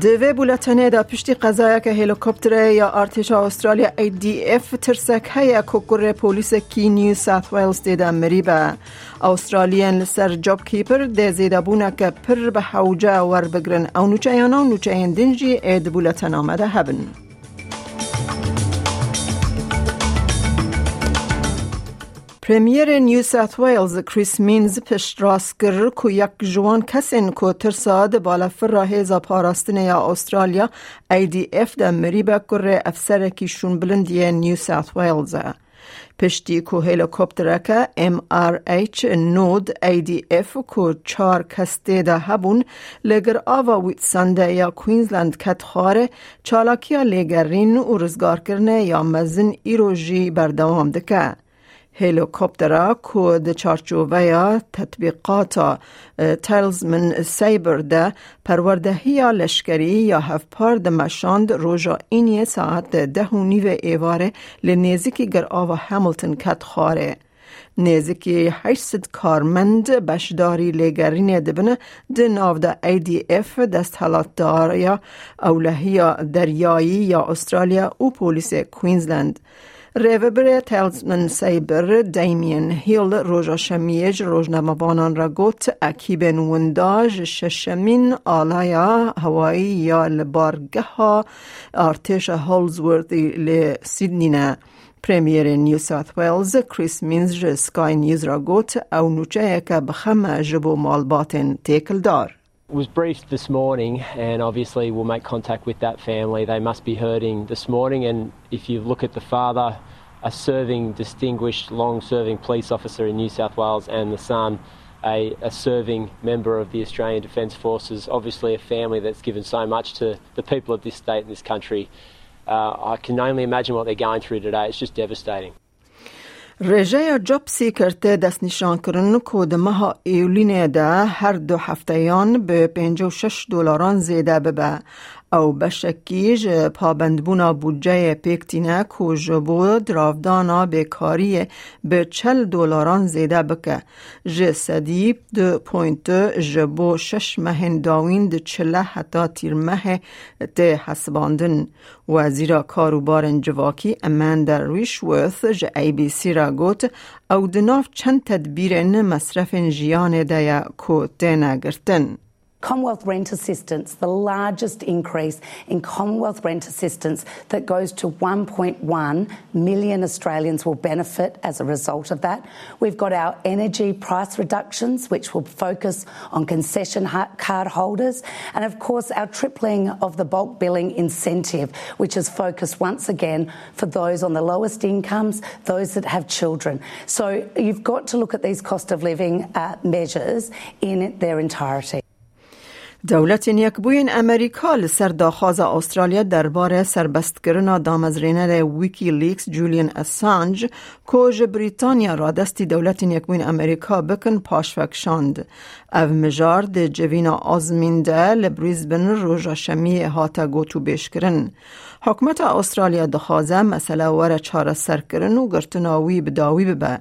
دوی بولتنه دا پشتی قضایه که هلیکوپتر یا ارتش استرالیا ای دی اف ترسک هیا کوکور پولیس کی نیو ساوت ویلز دیده مری به. استرالین لسر جاب کیپر ده زیده بونه که پر به حوجه ور بگرن. او نوچه یانا نوچه دنجی اید بولتن آمده هبن. پریمیر نیو ساوت ویلز کریس مینز پشت راست گر کو یک جوان کسین کو ترساد بالا فر راه پاراستن یا استرالیا ای دی اف ده مریبه کره افسر کیشون بلندی نیو ساوت ویلز پشتی کو هلیکوپتر که ام آر ایچ نود ای دی اف کو چار کسته ده هبون لگر آوا ویت سنده یا کوینزلند کت خاره چالاکیا لگرین و رزگار کرنه یا مزن ایروژی بردوام دکه. هلیکوپترا کو د چارچوبه یا تطبیقات تلز من سیبر ده پروردهی لشکری یا هفپار ده مشاند روژا اینی ساعت ده و نیو ایواره لنیزیکی گر آوا هملتن کت خاره. نزدیکی 800 کارمند بشداری لگرین دبنه ده ناو ده اف دست حالات داریا اولهی دریایی یا استرالیا و پولیس کوینزلند. ریوبر تلزمن سیبر دیمین هیل روژا شمیج روزنامه‌بانان را گفت اکیب نونداج ششمین آلایا هوایی یا لبارگه ها ارتش هولزوردی لسیدنی نه پریمیر نیو ساوت ویلز کریس مینز سکای نیوز را گفت او نوچه که بخم جبو مالباتن تیکل دار was briefed this morning and obviously we'll make contact with that family. They must be hurting this morning and if you look at the father, a serving, distinguished, long-serving police officer in New South Wales and the son, a, a serving member of the Australian Defence Forces, obviously a family that's given so much to the people of this state and this country. Uh, I can only imagine what they're going through today. It's just devastating. رژه جاب کرده دست نشان کرن که ماه ایولین ده هر دو هفتهیان به 56 دلاران زیده ببه. او بشکیج پابندبونا بودجه پیکتینه کو جبو دراودانا بیکاری به چل دلاران زیده بکه ج سدیب دو پوینت جبو شش مهن داوین ده چله حتا تیر مه ده حسباندن وزیر کاروبار جواکی اماندر ریشورث ج ای بی سی را گوت او دناف چند تدبیر مصرف جیان ده کو تینه گرتن. Commonwealth Rent Assistance, the largest increase in Commonwealth rent assistance that goes to 1.1 million Australians will benefit as a result of that. We've got our energy price reductions, which will focus on concession card holders, and of course, our tripling of the bulk billing incentive, which is focused once again for those on the lowest incomes, those that have children. So you've got to look at these cost of living uh, measures in their entirety. دولت بوین امریکا لسر داخواز استرالیا درباره سربست کردن دامزرینر ویکی لیکس جولیان اسانج کوج بریتانیا را دستی دولت بوین امریکا بکن پاشفک شاند. او مجار ده جوینا آزمینده لبریزبن روژا شمی هاتا گوتو بیش کرن. حکمت استرالیا دخوازه مسئله ور چاره سر کرن و گرتناوی بداوی ببه.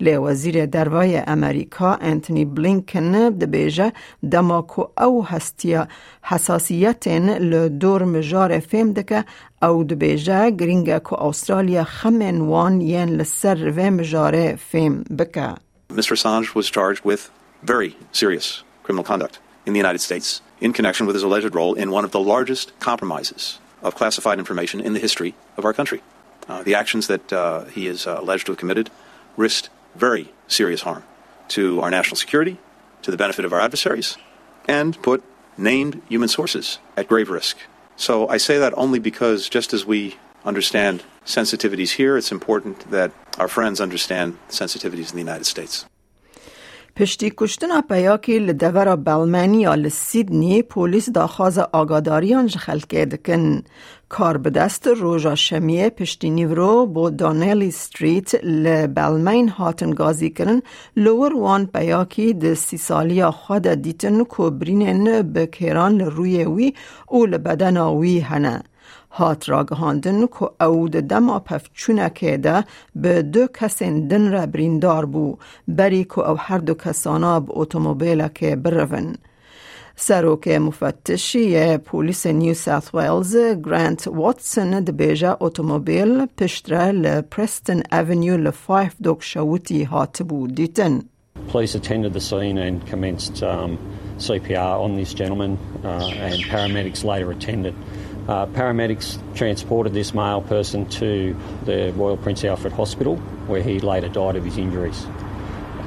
لی وزیر دروای امریکا انتونی بلینکن دبیجه دماکو او هستیا حساسیتین لدور مجار فیم دکه او دبیجه گرینگه که استرالیا خمین وان ین لسر و مجار فیم بکه Mr. Assange was charged with very serious criminal conduct in the United States in connection with his alleged role in one of the largest compromises of classified information in the history of our country. Uh, the actions that uh, he is uh, alleged to have committed risked very serious harm to our national security, to the benefit of our adversaries, and put named human sources at grave risk. So I say that only because just as we understand sensitivities here, it's important that our friends understand sensitivities in the United States. پشتی کشتن پیاکی لدور بلمنیا لسیدنی پولیس داخواز آگاداریان خلکه دکن. کار به دست روژا شمیه پشتی نیورو با دانیلی ستریت لبلمین هاتن گازی کرن لور وان پیاکی ده سی سالیا خود دیتن که برینن به کران روی وی او لبدن وی هنه. هات را گهاندن که او ده دما پفچونه ده به دو کسین دن را بریندار بو بری که او هر دو کسانا به اتومبیل که برون. سروک مفتشی پولیس نیو ساوت ویلز گرانت واتسون دبیجا اتومبیل پشتره لپرستن اوینیو لفایف دوک شوتی هات بو دیتن. Police attended the scene and commenced um, CPR on this gentleman uh, and paramedics later attended. Uh, paramedics transported this male person to the Royal Prince Alfred Hospital where he later died of his injuries.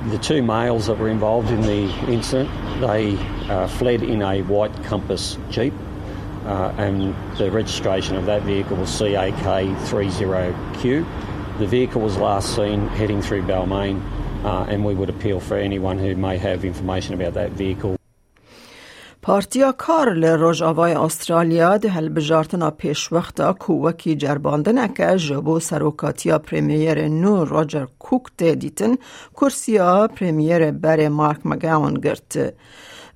The two males that were involved in the incident, they uh, fled in a white Compass Jeep uh, and the registration of that vehicle was CAK30Q. The vehicle was last seen heading through Balmain uh, and we would appeal for anyone who may have information about that vehicle. پارتیا کار لروژاوای استرالیا ده هل بجارتنا پیش وقتا کووکی جرباندن که جبو سروکاتیا پریمیر نو روجر کوک دیتن کرسیا پریمیر بر مارک مگاون گرت.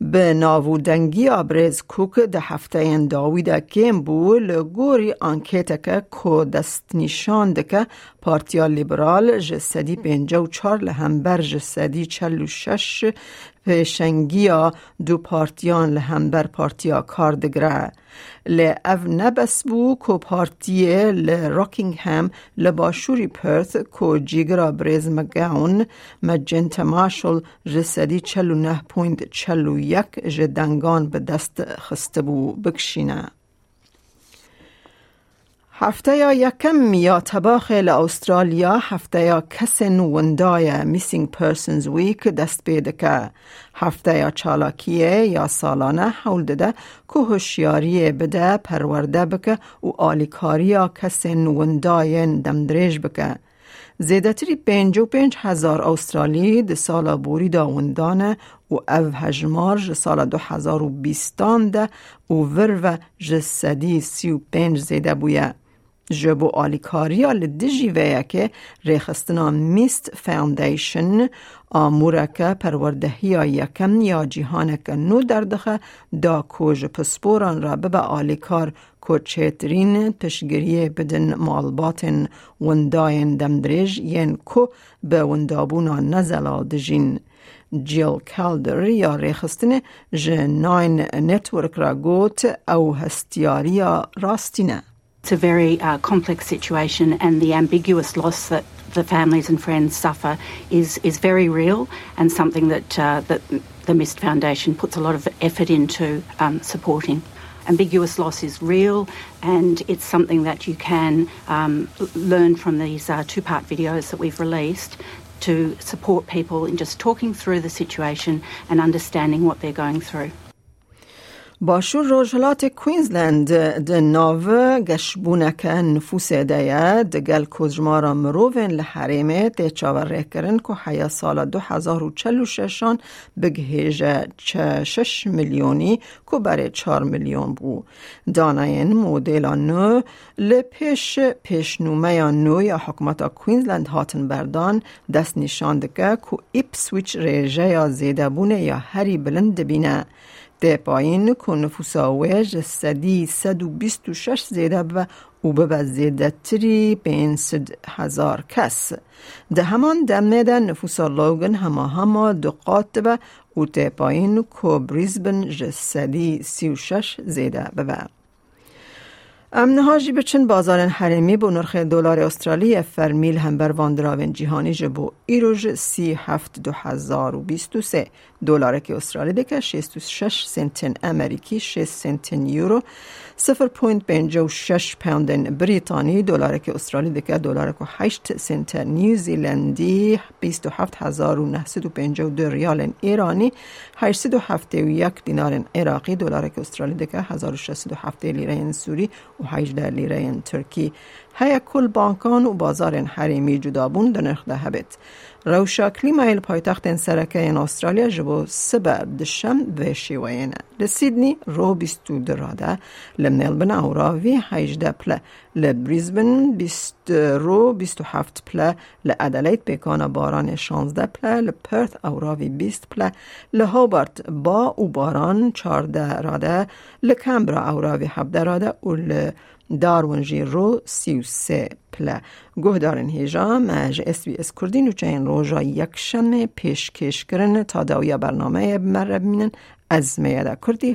به ناودنگی آبرز کوک ده هفته این داویده کم بو لگوری که کو دست نشان که پارتیا لیبرال جسدی پینجا و چار لهمبر جسدی چلو شش پیشنگیا دو پارتیان لهمبر پارتیا کاردگره لی او نبس بو کو پارتیه لراکینگ هم لباشوری پرث کو جیگرا بریز مگاون مجنت ماشل جسدی چلو نه پویند چلو یک جدنگان به دست خسته بو بکشینه. هفته یا یکم یا تباخ استرالیا هفته یا کسن وندای میسینگ پرسنز ویک دست بیده که. هفته یا چالاکیه یا سالانه حول دده که هوشیاری بده پرورده بکه و آلیکاری یا کسن وندای دمدریج بکه. زیدتری پنج و پنج هزار استرالی ده سال بوری دا وندانه و او هجمار سال دو هزار و بیستان ده و ور و جسدی و. جبو آلیکاریا لدجی ویا که ریخستنا میست فاوندیشن آمورکه پروردهی یکم یا جیهانک نو دردخه دا کوج پسپوران را ببا آلیکار کوچیترین پشگریه بدن مالباتن ونداین دمدریج ین کو به وندابونا نزلال دجین. جیل کالدر یا ریخستن جناین نتورک را گوت او هستیاریا راستینه. It's a very uh, complex situation, and the ambiguous loss that the families and friends suffer is is very real, and something that uh, that the Mist Foundation puts a lot of effort into um, supporting. Ambiguous loss is real, and it's something that you can um, learn from these uh, two-part videos that we've released to support people in just talking through the situation and understanding what they're going through. باشور روژلات کوینزلند د ناو گشبونک نفوس دیه دگل کجمارا مروون لحریمه ده چاور کرن که حیا سال دو هزار و چلو ششان بگهیجه شش میلیونی که برای چار میلیون بو. داناین مدل نو لپیش پیشنومه نو یا حکمت کوینزلند هاتن بردان دست نشان دکه که ایپسویچ ریجه یا زیده بونه یا هری بلند بینه. ده پایین که نفوسا جسدی سد و بیست و شش زیده و او به زیده تری پینسد هزار کس ده همان دمه ده نفوسا لوگن هما هما دو قاطبه او ده پایین که بریزبن جسدی سی و شش زیده امنهاجی بچن بازار حرمی با نرخ دلار استرالی فرمیل هم بر واندراون جهانی جبو ایروژ سی هفت دو هزار و بیست و سه. دلار که استرالی دکه شیست و شش سنتن امریکی شیست سنتن یورو. سفر پوینت پنجا و شش پوندن بریتانی که استرالی دکه دلار که هشت سنتن نیوزیلندی بیست و هفت هزار و نهصد و پنجا و دو ریال ایرانی هشت و هفته و یک دینار عراقی که استرالی دکه هزار و شست و هفته لیره سوری و 18 لیره ترکی. هیا کل بانکان و بازار حریمی جدابون در نرخ ده هبت. روشا کلیمایل پایتخت سرکه این استرالیا جبو سبب دشم و شیوینه لسیدنی رو بیستو دراده لمنلبن اورا وی هیجده پله لبریزبن بیست رو بیستو هفت پله لعدلیت بکانا باران شانزده پله لپرت اورا وی بیست پله لهوبارت با او باران چارده راده لکمبرا اورا وی هفته راده و دارون جی رو سی و سه پله گوه دارن هیجا مج اس بی اس کردین و چین پیش کش کرن تا داویا برنامه بمره بینن از میاده کردی